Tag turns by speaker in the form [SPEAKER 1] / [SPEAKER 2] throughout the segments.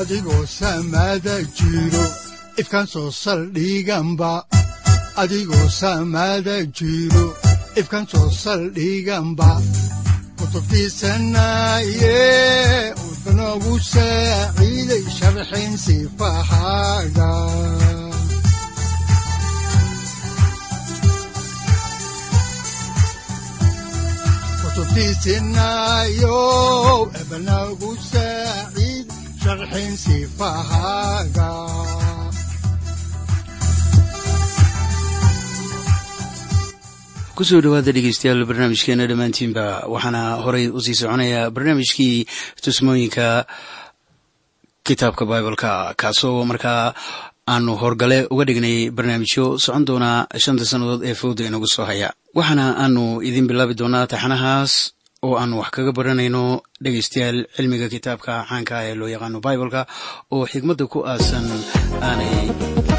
[SPEAKER 1] adigoo samaada jiro ifkaan soo saldhiganba adigoo samaada jiro ifkaan soo saldhiganba kutubtiisanaaye wuxunogu saaciiday sharxin saaciid sharxin sifahaaga
[SPEAKER 2] ku soo dhawaada dhegeystayaal barnaamijkeena dhammaantiinba waxaana horay u sii soconaya barnaamijkii tusmooyinka kitaabka bibaleka kaasoo markaa aanu horgale uga dhignay barnaamijyo socon doona shanta sannadood ee fowda inagu soo haya. Waxaana aanu idin bilaabi doonaa taxanahaas oo aanu wax kaga baranayno dhegeystayaal cilmiga kitaabka caanka ah ee loo yaqaano bibaleka oo xigmadda ku aasan aanay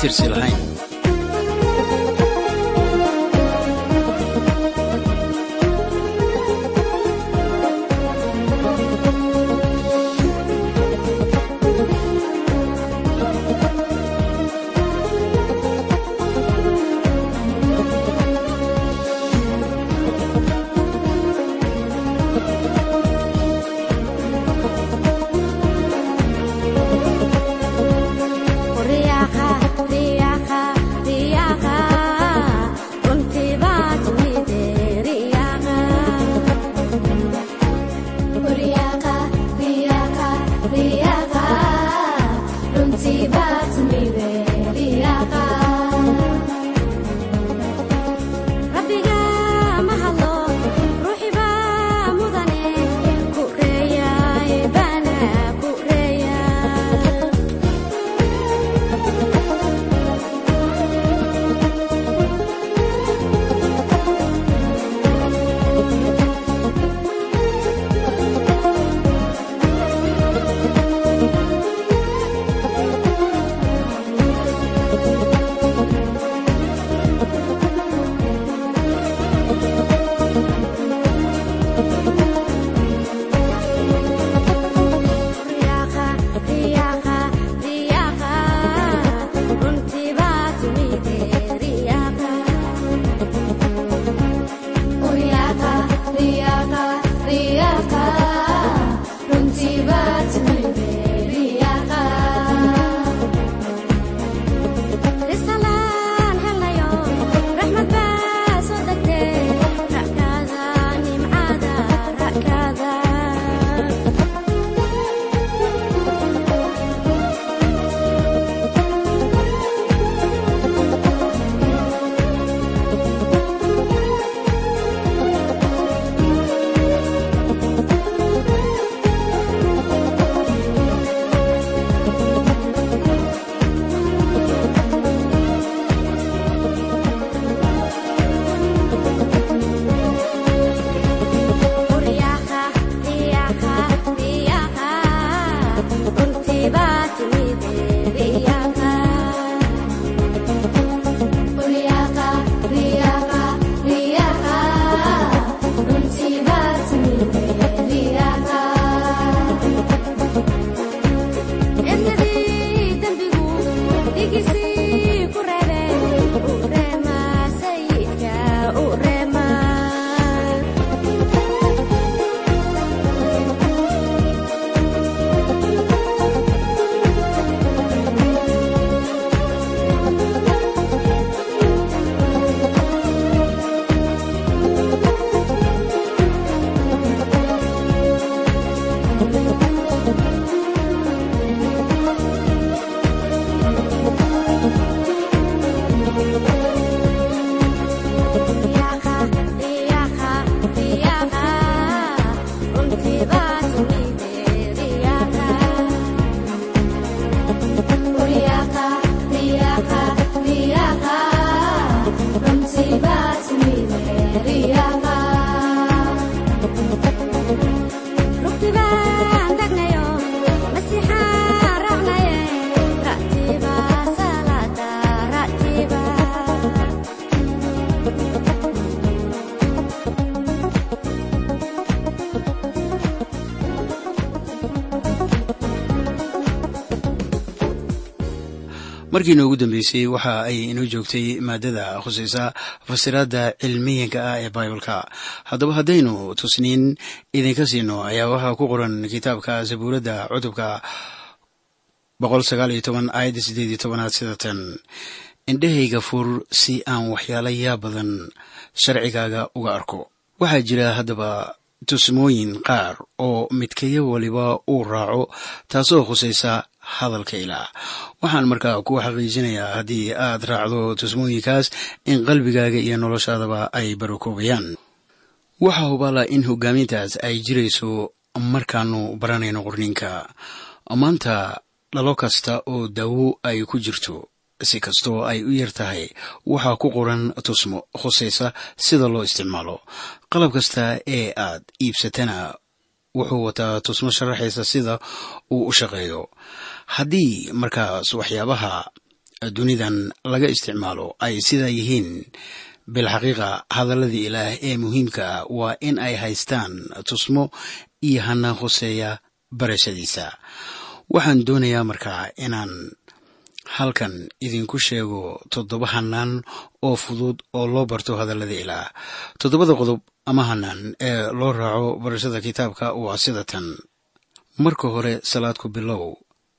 [SPEAKER 2] tirsi lahayn
[SPEAKER 3] markii noogu dambeysay waxa ay inoo joogtay maadada khusaysa fasiraadda cilmiyanka ah ee baibalka haddaba haddaynu tusniin idinka siino ayaa waxaa ku qoran kitaabka sabuuradda cutubka aayadda sideed iyo tobanaad sida indhahayga fur si aan waxyaalo yaa badan sharcigaaga uga arko. Waxaa jira haddaba tusmooyin qaar oo midkayo waliba uu raaco taasoo khusaysa hadalka ilaah. Waxaan markaa ku xaqiijinayaa haddii aad raacdo tusmooyinkaas in qalbigaaga iyo noloshaadaba ay barakoobayaan waxaa hubaala in hogaamintaas ay jirayso markaanu baranayno qorniinka maanta dhalo kasta oo daawo ay ku jirto si kastoo ay u yar tahay waxaa ku qoran tusmo khusaysa sida loo isticmaalo. Qalab kasta ee aad iibsatana wuxuu wataa tusmo sharaxaysa sida uu u shaqeeyo haddii markaas waxyaabaha dunidan laga isticmaalo ay sidaa yihiin bilxaqiiqa hadalladii ilaah ee muhiimka waa in ay haystaan tusmo iyo hanaan khuseeya barashadiisa. Waxaan doonayaa markaa inaan halkan idinku sheego toddoba hanaan oo fudud oo loo barto hadallada ilaah. Toddobada qodob ama hanaan ee loo raaco barashada kitaabka waa sida tan. Marka hore salaad ku bilow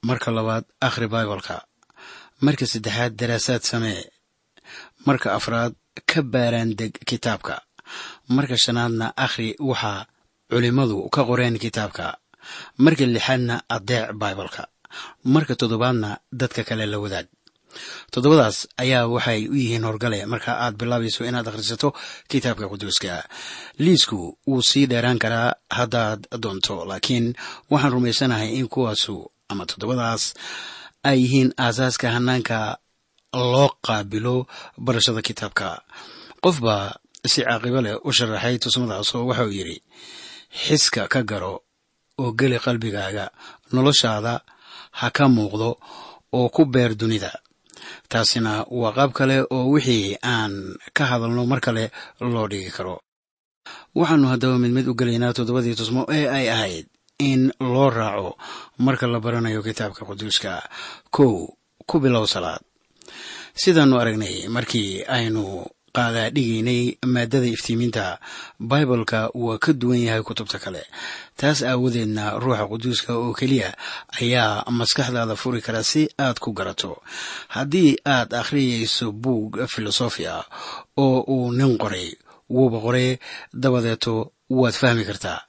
[SPEAKER 3] marka labaad akhri baibalka marka saddexaad daraasaad samee marka afraad ka baaraan deg kitaabka. Marka shanaadna akhri waxaa culimmadu ka qoreen kitaabka. Marka lixaadna adeec baibalka marka toddobaadna dadka kale la wadaag. Toddobadaas ayaa waxay u yihiin horgale. Marka aad bilaabayso inaad akhrisato kitaabka quduuska liisku wuu sii dheeraan karaa haddaad doonto laakiin waxaan rumaysanahay in kuwaasu ama toddobadaas ay yihiin aasaaska hanaanka loo qaabilo barashada kitaabka. Qofbaa si caaqibo leh u sharaxay tusmadaas oo waxauu yidhi xiska ka garo oo geli qalbigaaga noloshaada ha ka muuqdo oo ku beer dunida. Taasina waa qaab kale oo wixii aan ka hadalno mar kale loo dhigi karo. Waxaannu haddaba mid mid u gelaynaa toddobadii tusmo ee ay ahayd in loo raaco. Marka la baranayo kitaabka quduuska kow ku bilow salaad. Sidaannu aragnay markii aynu qaadaa dhigaynay maadada iftiiminta baibalka waa ka duwan yahay kutubta kale. Taas aawadeedna ruuxa quduuska oo keliya ayaa maskaxdaada furi kara si aad ku garato. Haddii aad akhriyayso buug filosofi ah oo uu nin qoray wuuba qoray dabadeeto waad fahmi kartaa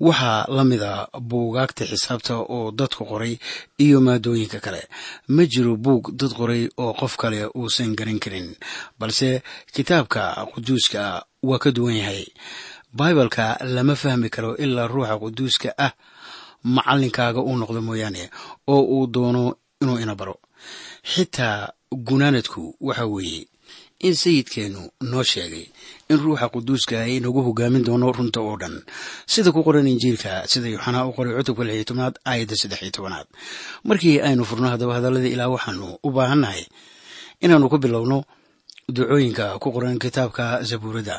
[SPEAKER 3] waxaa la mida buugaagta xisaabta oo dadku qoray iyo maadooyinka kale. Ma jiro buug dad qoray oo qof kale uusan garan karin balse kitaabka quduuska waa ka duwan yahay. Baibalka lama fahmi karo ilaa ruuxa quduuska ah macallinkaaga uu noqdo mooyaane oo uu doono inuu ina baro. Xitaa gunaanadku waxa weeye in sayidkeennu noo sheegay in ruuxa quduuska ay inagu hogaamin doono runta oo dhan. Sida ku qoran injiilka sida yuxanaa u qoray cutubka lix iyo tobnaad aayadda saddex iyo tobanaad markii aynu furno haddaba hadalladii ilaah waxaanu u baahannahay inaannu ku bilowno ducooyinka ku qoran kitaabka zabuuradda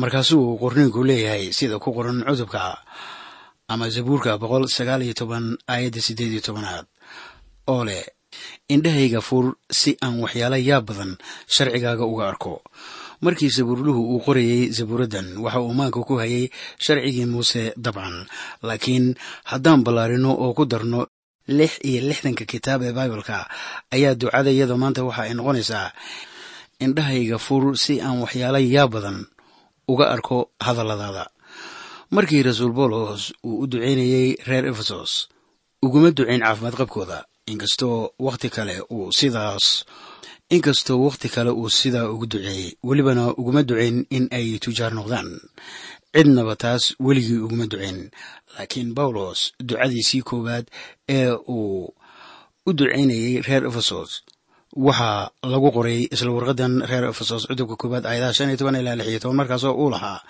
[SPEAKER 3] markaasuu qorniinku leeyahay sida ku qoran cutubka ama zabuurka boqol sagaal iyo toban aayadda siddeed iyo tobanaad oo leh indhahayga fur si aan waxyaalo yaab badan sharcigaaga uga arko. Markii sabuurluhu uu qorayey zabuuraddan waxa uu maanka ku hayay sharcigii muuse dabcan. Laakiin haddaan ballaarino oo ku darno lix iyo lixdanka kitaab ee baibalka ayaa ducada iyada maanta waxa ay noqonaysaa indhahayga fur si aan waxyaalo yaab badan uga arko hadalladaada. Markii rasuul boolos uu u duceynayey reer efesos uguma ducayn caafimaad qabkooda inkastoo wakhti kale uu sidaas inkastoo wakhti kale uu sidaa ugu duceeyey welibana uguma ducayn in ay tujaar noqdaan. Cidnaba taas weligii uguma ducayn laakiin bawlos ducadiisii koowaad ee uu u ducaynayey reer efesos waxaa lagu qoray isla warqadan reer efesos cudubka koowaad aayadaha shan iyo toban ilaa lix iyo toban markaasoo uu lahaa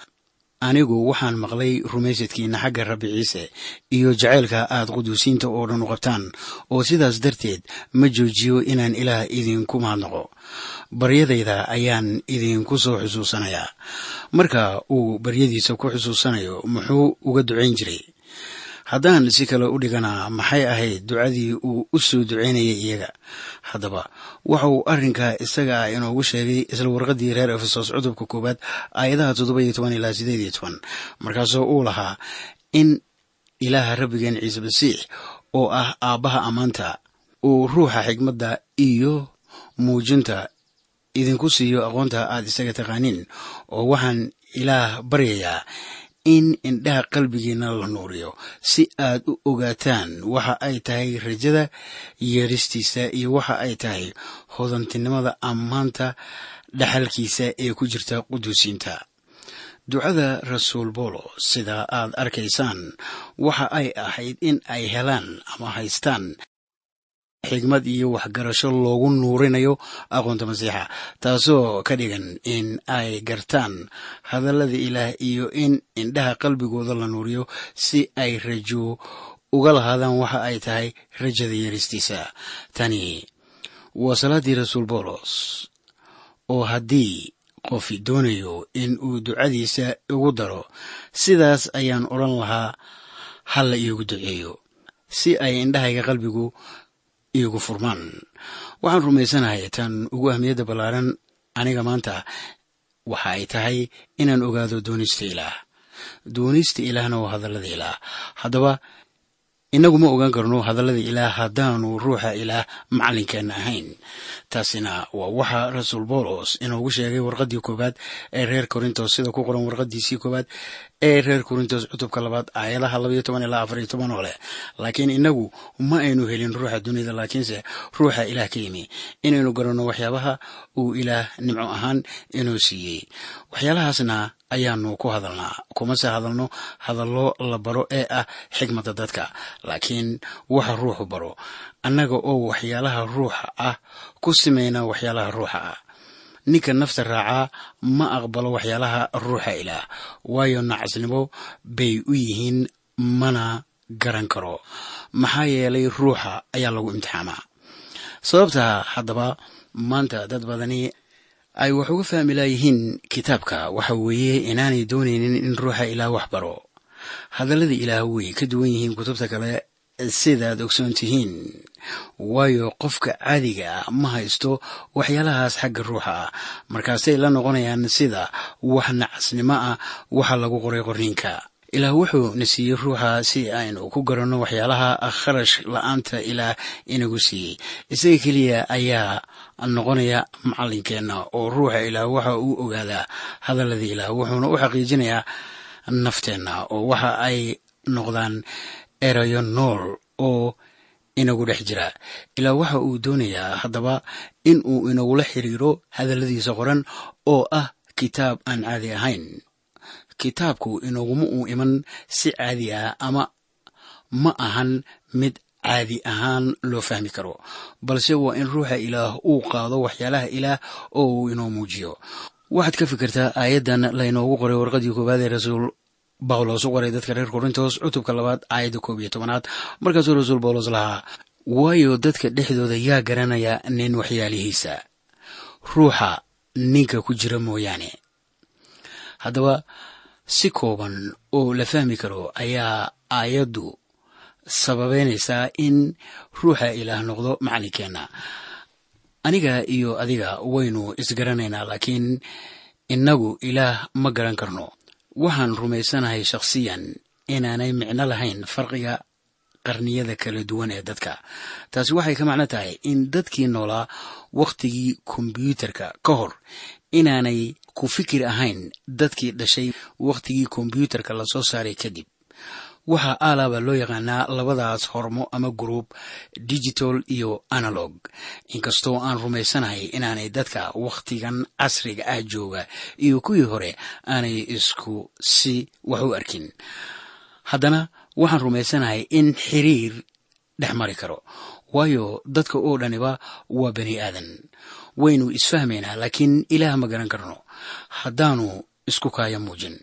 [SPEAKER 3] anigu waxaan maqlay rumaysadkiina xagga rabbi ciise iyo jacaylka aad quduusiinta oo dhan u qabtaan oo sidaas darteed ma joojiyo inaan ilaah idinku mahadnaqo. Baryadayda ayaan idinku soo xusuusanayaa. Marka uu baryadiisa ku xusuusanayo muxuu uga ducayn jiray haddaan si kale u dhigana maxay ahayd ducadii uu u soo ducaynayay iyaga? Haddaba waxa uu arrinkaa isaga ah inoogu sheegay isla warqaddii reer efesos cudubka koowaad aayadaha toddoba iyo toban ilaa sideed iyo toban. Markaasoo uu lahaa in ilaaha rabbigeen ciise masiix oo ah aabbaha ammaanta uu ruuxa xigmadda iyo muujinta idinku siiyo aqoonta aad isaga taqaaniin oo waxaan ilaah baryayaa in indhaha qalbigiinna la nuuriyo. Si aad u ogaataan waxa ay tahay rajada yeeristiisa iyo waxa ay tahay hodantinimada ammaanta dhaxalkiisa ee ku jirta quduusiinta. Ducada rasuul bolo sida aad arkaysaan waxa ay ahayd in ay helaan ama haystaan xigmad iyo waxgarasho loogu nuurinayo aqoonta masiixa. Taasoo ka dhigan in ay gartaan hadallada ilaah iyo in indhaha qalbigooda la nuuriyo si ay rajo uga lahaadaan waxa ay tahay rajada yeeristiisa tani waa salaaddii rasuul boolos oo haddii qofi doonayo in uu ducadiisa ugu daro sidaas ayaan odhan lahaa halla iigu duceeyo. Si ay indhahayga qalbigu iigu furmaan. Waxaan rumaysanahay tan ugu ahmiyadda ballaaran aniga maanta waxa ay tahay inaan ogaado doonista ilaah. Doonista ilaahna waa hadallada ilaah. Haddaba innagu ma ogaan karno hadallada ilaah haddaanu ruuxa ilaah macallinkeenna ahayn. Taasina waa waxa rasuul boolos inoogu sheegay warqaddii koowaad ee reer korintos sida ku qoran warqaddiisii koowaad ee reer korintos cutubka labaad aayadaha labaiyo toban ilaa afariyo toban oo leh. Laakiin innagu ma aynu helin ruuxa dunida laakiinse ruuxa ilaah ka yimi. Inaynu garanno waxyaabaha uu ilaah nimco ahaan inoo siiyey. Waxyaalahaasna ayaanu ku hadalnaa kumase hadalno hadallo la baro ee ah xigmadda dadka. Laakiin waxa ruuxu baro annaga oo waxyaalaha ruuxa ah ku samayna waxyaalaha ruuxa ah. Ninka nafta raacaa ma aqbalo waxyaalaha ruuxa ilaah waayo nacasnimo bay u yihiin mana garan karo. Maxaa yeelay ruuxa ayaa lagu imtixaamaa. Sababta haddaba maanta dad badani ay wax uga fahmi laayihiin kitaabka. Waxa weeye inaanay doonaynin in ruuxa ilaah wax baro. Hadallada ilaah way ka duwan yihiin kutubta kale sidaad ogsoon tihiin. Waayo qofka caadiga ah ma haysto waxyaalahaas xagga ruuxa. Ah markaasay la noqonayaan sida wax nacasnimo ah waxa lagu qoray qorniinka ilaah wuxuu na siiyey ruuxa si aynu ku garanno waxyaalaha kharash la'aanta ilaah inagu siiyey. Isaga keliya ayaa noqonaya macallinkeenna oo ruuxa ilaah waxa uu ogaadaa hadallada ilaah wuxuuna u xaqiijinayaa nafteenna oo waxa ay noqdaan erayo nool oo inagu dhex jira. Ilaa waxa uu doonayaa haddaba in uu inagula xiriiro hadalladiisa qoran oo ah kitaab aan caadi ahayn kitaabku inaguma uu iman si caadi ah ama ma ahan mid caadi ahaan loo fahmi karo balse waa in ruuxa ilaah uu qaado waxyaalaha ilaah oo uu inoo muujiyo. Waxaad ka fikirtaa aayaddan laynoogu qoray warqadii koowaad ee rasuul bawlos u qoray dadka reer korintos cutubka labaad aayadda koob iyo tobanaad. Markaasuu rasuul bawlos lahaa waayo dadka dhexdooda yaa garanaya nin waxyaalihiisa. Ruuxa ninka ku jira mooyaane. Haddaba si kooban oo la fahmi karo ayaa aayaddu sababeynaysaa in ruuxa ilaah noqdo macallinkeenna aniga iyo adiga waynu isgaranaynaa laakiin innagu ilaah ma garan karno. Waxaan rumaysanahay shakhsiyan inaanay micno lahayn farqiga qarniyada kala duwan ee dadka. Taasi waxay ka macno tahay in dadkii noolaa wakhtigii kombyuutarka ka hor inaanay ku fikir ahayn dadkii dhashay wakhtigii kombyuutarka la soo saaray kadib. Waxaa aalaaba loo yaqaanaa labadaas hormo ama gruub digital iyo analog. Inkastoo aan rumaysanahay inaanay dadka wakhtigan casriga ah jooga iyo kuwii hore aanay isku si wax u arkin. Haddana waxaan rumaysanahay in xiriir dhex mari karo waayo dadka oo dhaniba waa bani aadan. Waynu isfahmaynaa laakiin ilaah ma garan karno haddaanu isku kaaya muujin.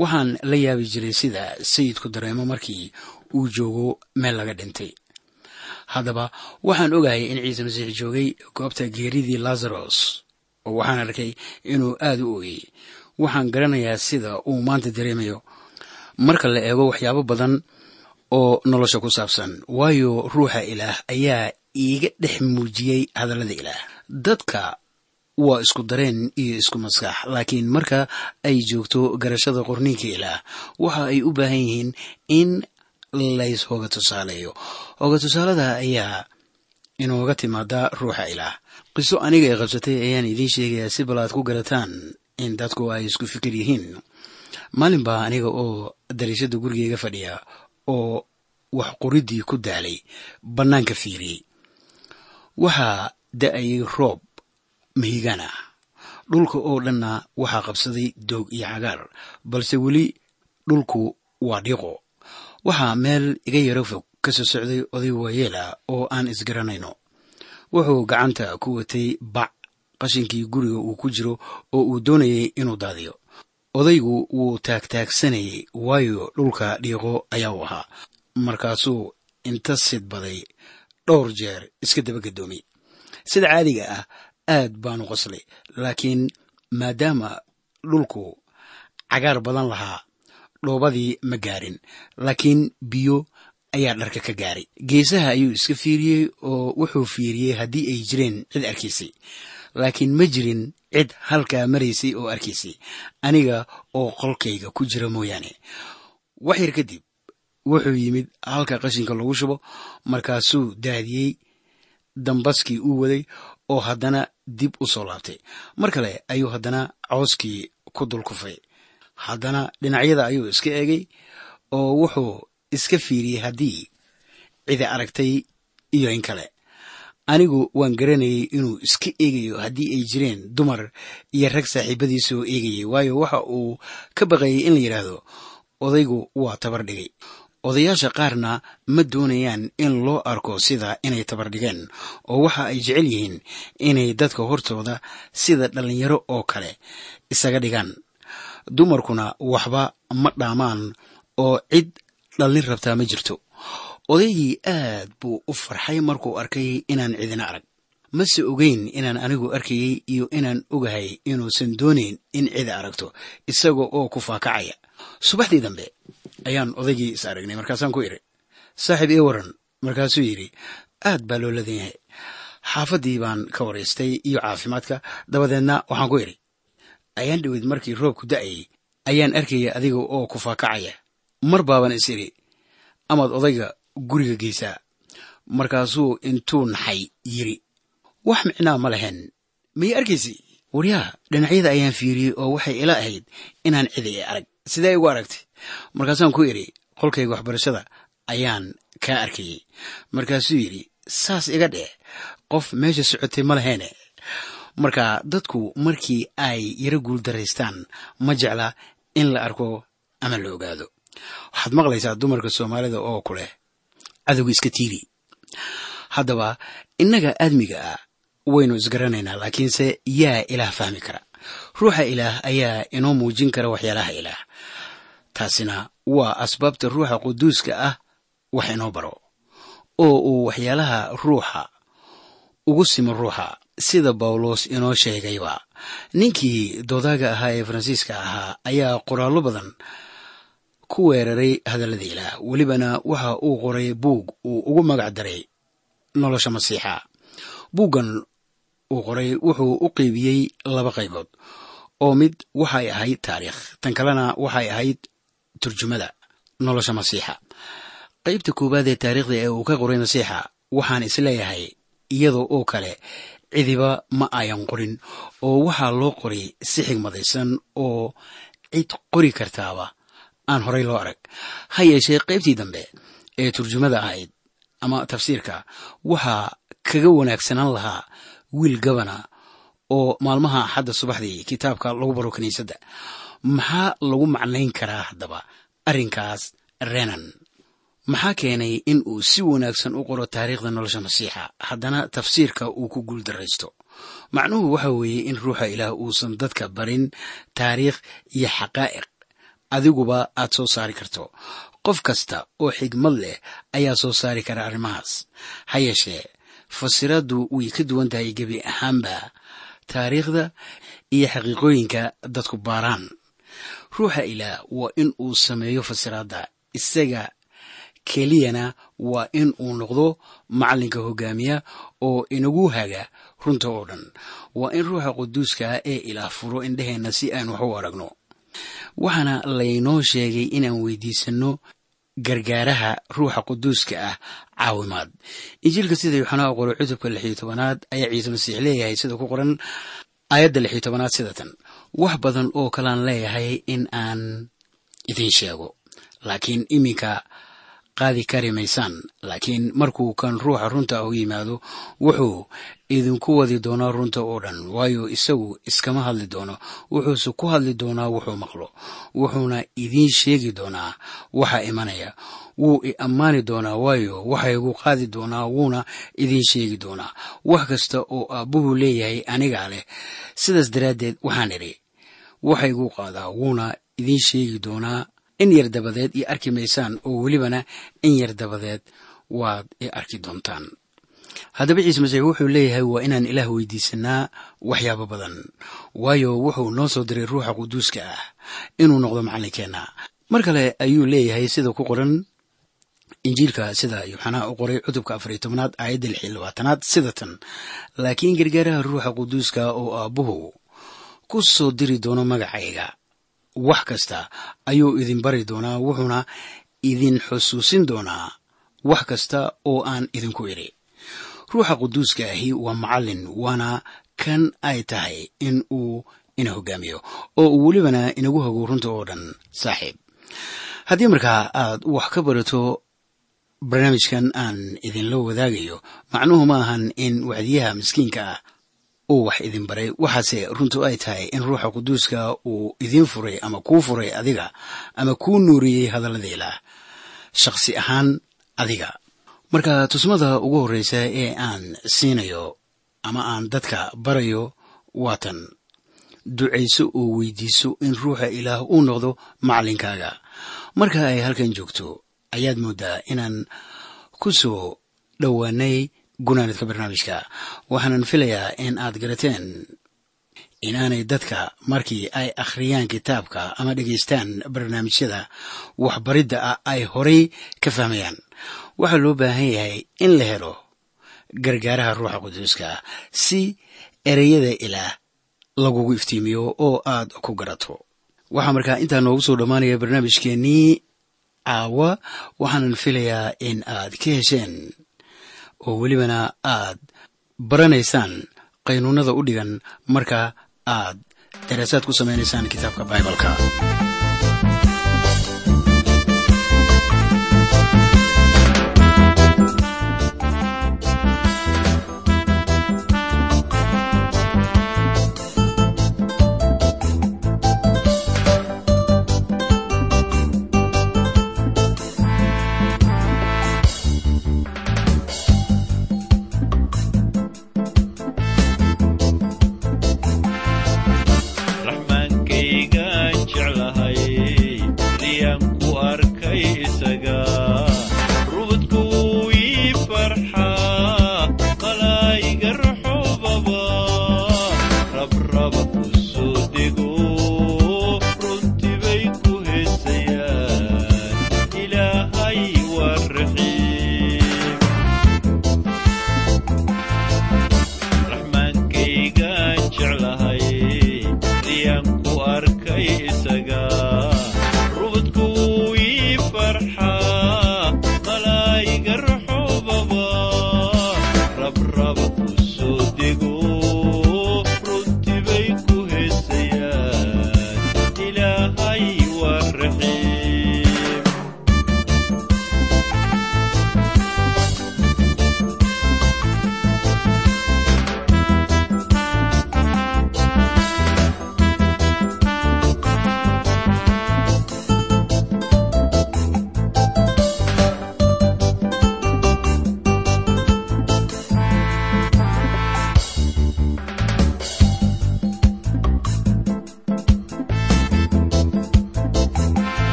[SPEAKER 3] Waxaan la yaabi jiray sida sayidku dareemo markii uu joogo meel laga dhintay. Haddaba waxaan ogahay in ciise masiix joogay goobta geeridii lazaros oo waxaan arkay inuu aada u ooyey waxaan garanayaa sida uu maanta dareemayo. Marka la eego waxyaabo badan oo nolosha ku saabsan waayo ruuxa ilaah ayaa iiga dhex muujiyey hadallada ilaah. Dadka waa isku dareen iyo isku maskax laakiin marka ay joogto garashada qorniinka ilaah waxa ay u baahan yihiin in lays hoga tusaaleeyo. Hoga tusaalada ayaa inooga timaada ruuxa ilaah. Qiso aniga ay qabsatay ayaan idiin sheegayaa si bal aad ku garataan in dadku ay isku fikir yihiin. Maalin baa aniga oo dariishada gurigeyga fadhiya oo wax qoridii ku daalay bannaanka fiiriyey waxaa da'ayay roob mahigaan ah dhulka oo dhanna waxaa qabsaday doog iyo cagaar balse weli dhulku waa dhiiqo. Waxaa meel iga yaro fog ka soo socday oday waayeel ah oo aan isgaranayno wuxuu gacanta ku watay bac qashinkii guriga uu ku jiro oo uu doonayay inuu daadiyo. Odaygu wuu taagtaagsanayay waayo dhulka dhiiqo ayaa u ahaa. Markaasuu inta sidbaday dhowr jeer iska daba gadoomay sida caadiga ah aad baanu qoslay laakiin maadaama dhulku cagaar badan lahaa dhoobadii ma gaarin laakiin biyo ayaa dharka ka gaaray geesaha ayuu iska fiiriyey oo wuxuu fiiriyey haddii ay jireen cid arkaysay. Laakiin ma jirin cid halkaa maraysay oo arkaysay aniga oo qolkayga ku jira mooyaane. Wax yar kadib wuxuu yimid halka qashinka lagu shubo. Markaasuu daadiyey dambaskii uu waday oo haddana dib u soo laabtay. Mar kale ayuu haddana cawskii ku dul kufay. Haddana dhinacyada ayuu iska eegay oo wuxuu iska fiiriyey haddii cidi aragtay iyo in kale. Anigu waan garanayay inuu iska eegayo haddii ay jireen dumar iyo rag saaxiibadiisa oo eegayay waayo waxa uu ka baqayay in la yidhaahdo odaygu waa tabar dhigay odayaasha qaarna ma doonayaan in loo arko sida inay tabar dhigeen oo waxa ay jecel yihiin inay dadka hortooda sida dhallinyaro oo kale isaga dhigaan. Dumarkuna waxba ma dhaamaan oo cid dhallin rabtaa ma jirto. Odaygii aad buu u farxay markuu arkay inaan cidina arag. Mase ogeyn inaan anigu arkayey iyo inaan ogahay inuusan doonayn in cidi aragto isaga oo ku faakacaya subaxdii dambe ayaan odaygii is aragnay markaasaan ku idhi saaxiib ii waran markaasuu yidhi aad baa loo ladan yahay. Xaafaddii baan ka waraystay iyo caafimaadka dabadeedna waxaan ku idhi ayaan dhowed markii roobku da'ayay ayaan arkaya adiga oo ku faakacaya. Mar baaban is idhi amaad odayga guriga geysaa. Markaasuu intuu naxay yidhi wax micnaa ma lahayn miyay arkaysay waryaa dhinacyada ayaan fiiriyey oo waxay ila ahayd inaan cidi i arag sidee igu aragtay? Markaasaan ku idhi qolkayga waxbarashada ayaan kaa arkayey markaasuu yidhi saas iga dheh qof meesha socotay ma laheene. Marka dadku markii ay yaro guuldaraystaan ma jecla in la arko ama la ogaado. Waxaad maqlaysaa dumarka soomaalida oo ku leh cadowga iska tiiri. Haddaba innaga aadmiga ah waynu isgaranaynaa laakiinse yaa ilaah fahmi kara ruuxa ilaah ayaa inoo muujin kara waxyaalaha ilaah. Taasina waa asbaabta ruuxa quduuska ah wax inoo baro oo uu waxyaalaha ruuxa ugu simo ruuxa sida bawlos inoo sheegayba ninkii doodaaga ahaa ee faransiiska ahaa ayaa qoraallo badan ku weeraray hadallada ilaah. Welibana waxa uu qoray buug uu ugu magac daray nolosha masiixa. Buuggan uu qoray wuxuu u qeybiyey laba qaybood oo mid waxay ahayd taariikh tan kalena waxay ahayd turjumada nolosha masiixa. Qaybta koowaad ee taariikhda ee uu ka qoray masiixa waxaan is leeyahay iyadoo oo kale cidiba ma ayan qorin oo waxaa loo qoray si xigmadaysan oo cid qori kartaaba aan horay loo arag. Ha yeeshee qaybtii dambe ee turjumada ahayd ama tafsiirka waxaa kaga wanaagsanaan lahaa wiil gabana oo maalmaha axadda subaxdii kitaabka lagu baro kiniisadda maxaa lagu macnayn karaa haddaba? Arrinkaas renan. Maxaa keenay in uu si wanaagsan u qoro taariikhda nolosha masiixa? Haddana tafsiirka uu ku guuldaraysto macnuhu waxa weeye in ruuxa ilaah uusan dadka barin taariikh iyo xaqaa'iq. Adiguba aad soo saari karto. Qof kasta oo xigmad leh ayaa soo saari kara arrimahaas. Ha yeeshee fasiraddu way ka duwan tahay gebi ahaanba taariikhda iyo xaqiiqooyinka dadku baaraan. Ruuxa ilaah waa in uu sameeyo fasiraadda isaga keliyana waa in uu noqdo macallinka hogaamiya oo inagu haga runta oo dhan. Waa in ruuxa quduuska ee ilaah furo indheheenna si aan wax u aragno. Waxaana laynoo sheegay inaan weydiisanno gargaaraha ruuxa quduuska ah caawimaad injiilka sida yuxanaa u qoray cutubka lixiyo tobanaad ayaa ciise masiix leeyahay sida ku qoran aayadda lixiyo tobanaad sida tan. Wax badan oo kalaan leeyahay in aan idiin sheego laakiin iminka qaadi kari maysaan laakiin markuu kan ruuxa runta u yimaado wuxuu idinku wadi doonaa runta oo dhan waayo isagu iskama hadli doono. Wuxuuse ku hadli doonaa wuxuu maqlo. Wuxuuna idiin sheegi doonaa waxa imanaya. Wuu i ammaani doonaa waayo waxaygu qaadi doonaa wuuna idiin sheegi doonaa. Wax kasta oo aabbuhu leeyahay anigaa leh sidaas daraaddeed waxaan idhi waxaygu qaadaa wuuna idiin sheegi doonaa in yar dabadeed i arki maysaan oo welibana in yar dabadeed waad i arki doontaan. Haddaba ciise masiix wuxuu leeyahay waa inaan ilaah weydiisanaa waxyaabo badan waayo wuxuu noo soo diray ruuxa quduuska ah inuu noqdo macallinkeenna mar kale ayuu leeyahay sida ku qoran injiilka sida yuxanaa u qoray cutubka afariyo tobnaad aayadda lix iyo labaatanaad sida tan laakiin gargaaraha ruuxa quduuska oo aabbuhu ku soo diri doono magacayga wax kasta ayuu idin bari doonaa wuxuuna idin xusuusin doonaa wax kasta oo aan idinku idhi. Ruuxa quduuska ahi waa macallin waana kan ay tahay in uu ina hogaamiyo oo uu welibana inagu hago runta oo dhan saaxiib. Haddii markaa aad wax ka barato barnaamijkan aan idinla wadaagayo macnuhu ma ahan in wacdiyaha miskiinka ah uu wax idin baray. Waxaase runtu ay tahay in ruuxa quduuska uu idiin furay ama kuu furay adiga ama kuu nuuriyey hadallada ilaah shakhsi ahaan adiga. Marka tusmada ugu horreysa ee aan siinayo ama aan dadka barayo waatan ducayso oo weydiiso in ruuxa ilaah uu noqdo macallinkaaga marka ay halkan joogto ayaad mooddaa inaan ku soo dhowaanay gunaanidka barnaamijka. Waxaanan filayaa in aad garateen inaanay dadka markii ay akhriyaan kitaabka ama dhegaystaan barnaamijyada waxbaridda ah ay horay ka fahmayaan. Waxaa loo baahan yahay in la helo gargaaraha ruuxa quduuska si ereyada ilaah lagugu iftiimiyo oo aad ku garato. Waxaa markaa intaa noogu soo dhammaanaya barnaamijkeennii caawa waxaanan filayaa in aad ka hesheen oo welibana aad baranaysaan qaynuunada u dhigan marka aad daraasaad ku samaynaysaan kitaabka baibalka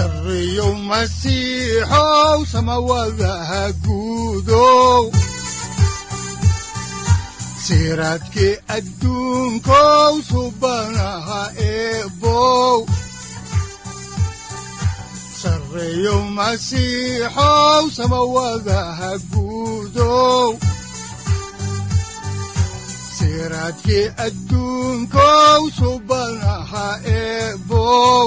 [SPEAKER 1] sarriyow masiixow samawadaha guudow siraadkii adduunkow subanaha eebow sarriyow masiixow samawadaha guudow siraadkii adduunkow subanaha eebow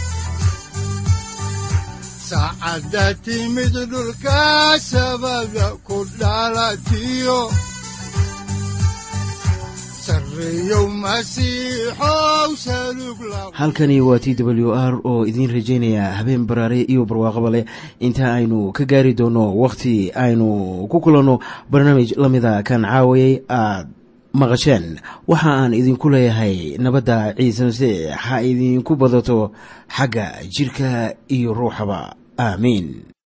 [SPEAKER 1] saacadda timid dhulka sabada ku dhalatiyo
[SPEAKER 3] halkani waa t w r oo idiin rajaynaya habeen baraare iyo barwaaqaba leh inta aynu ka gaari doono wakhti aynu ku kulanno barnaamij la mida kan caawayay aad maqasheen waxa aan idinku leeyahay nabadda ciise masiix ha idinku badato xagga jidhka iyo ruuxaba aamiin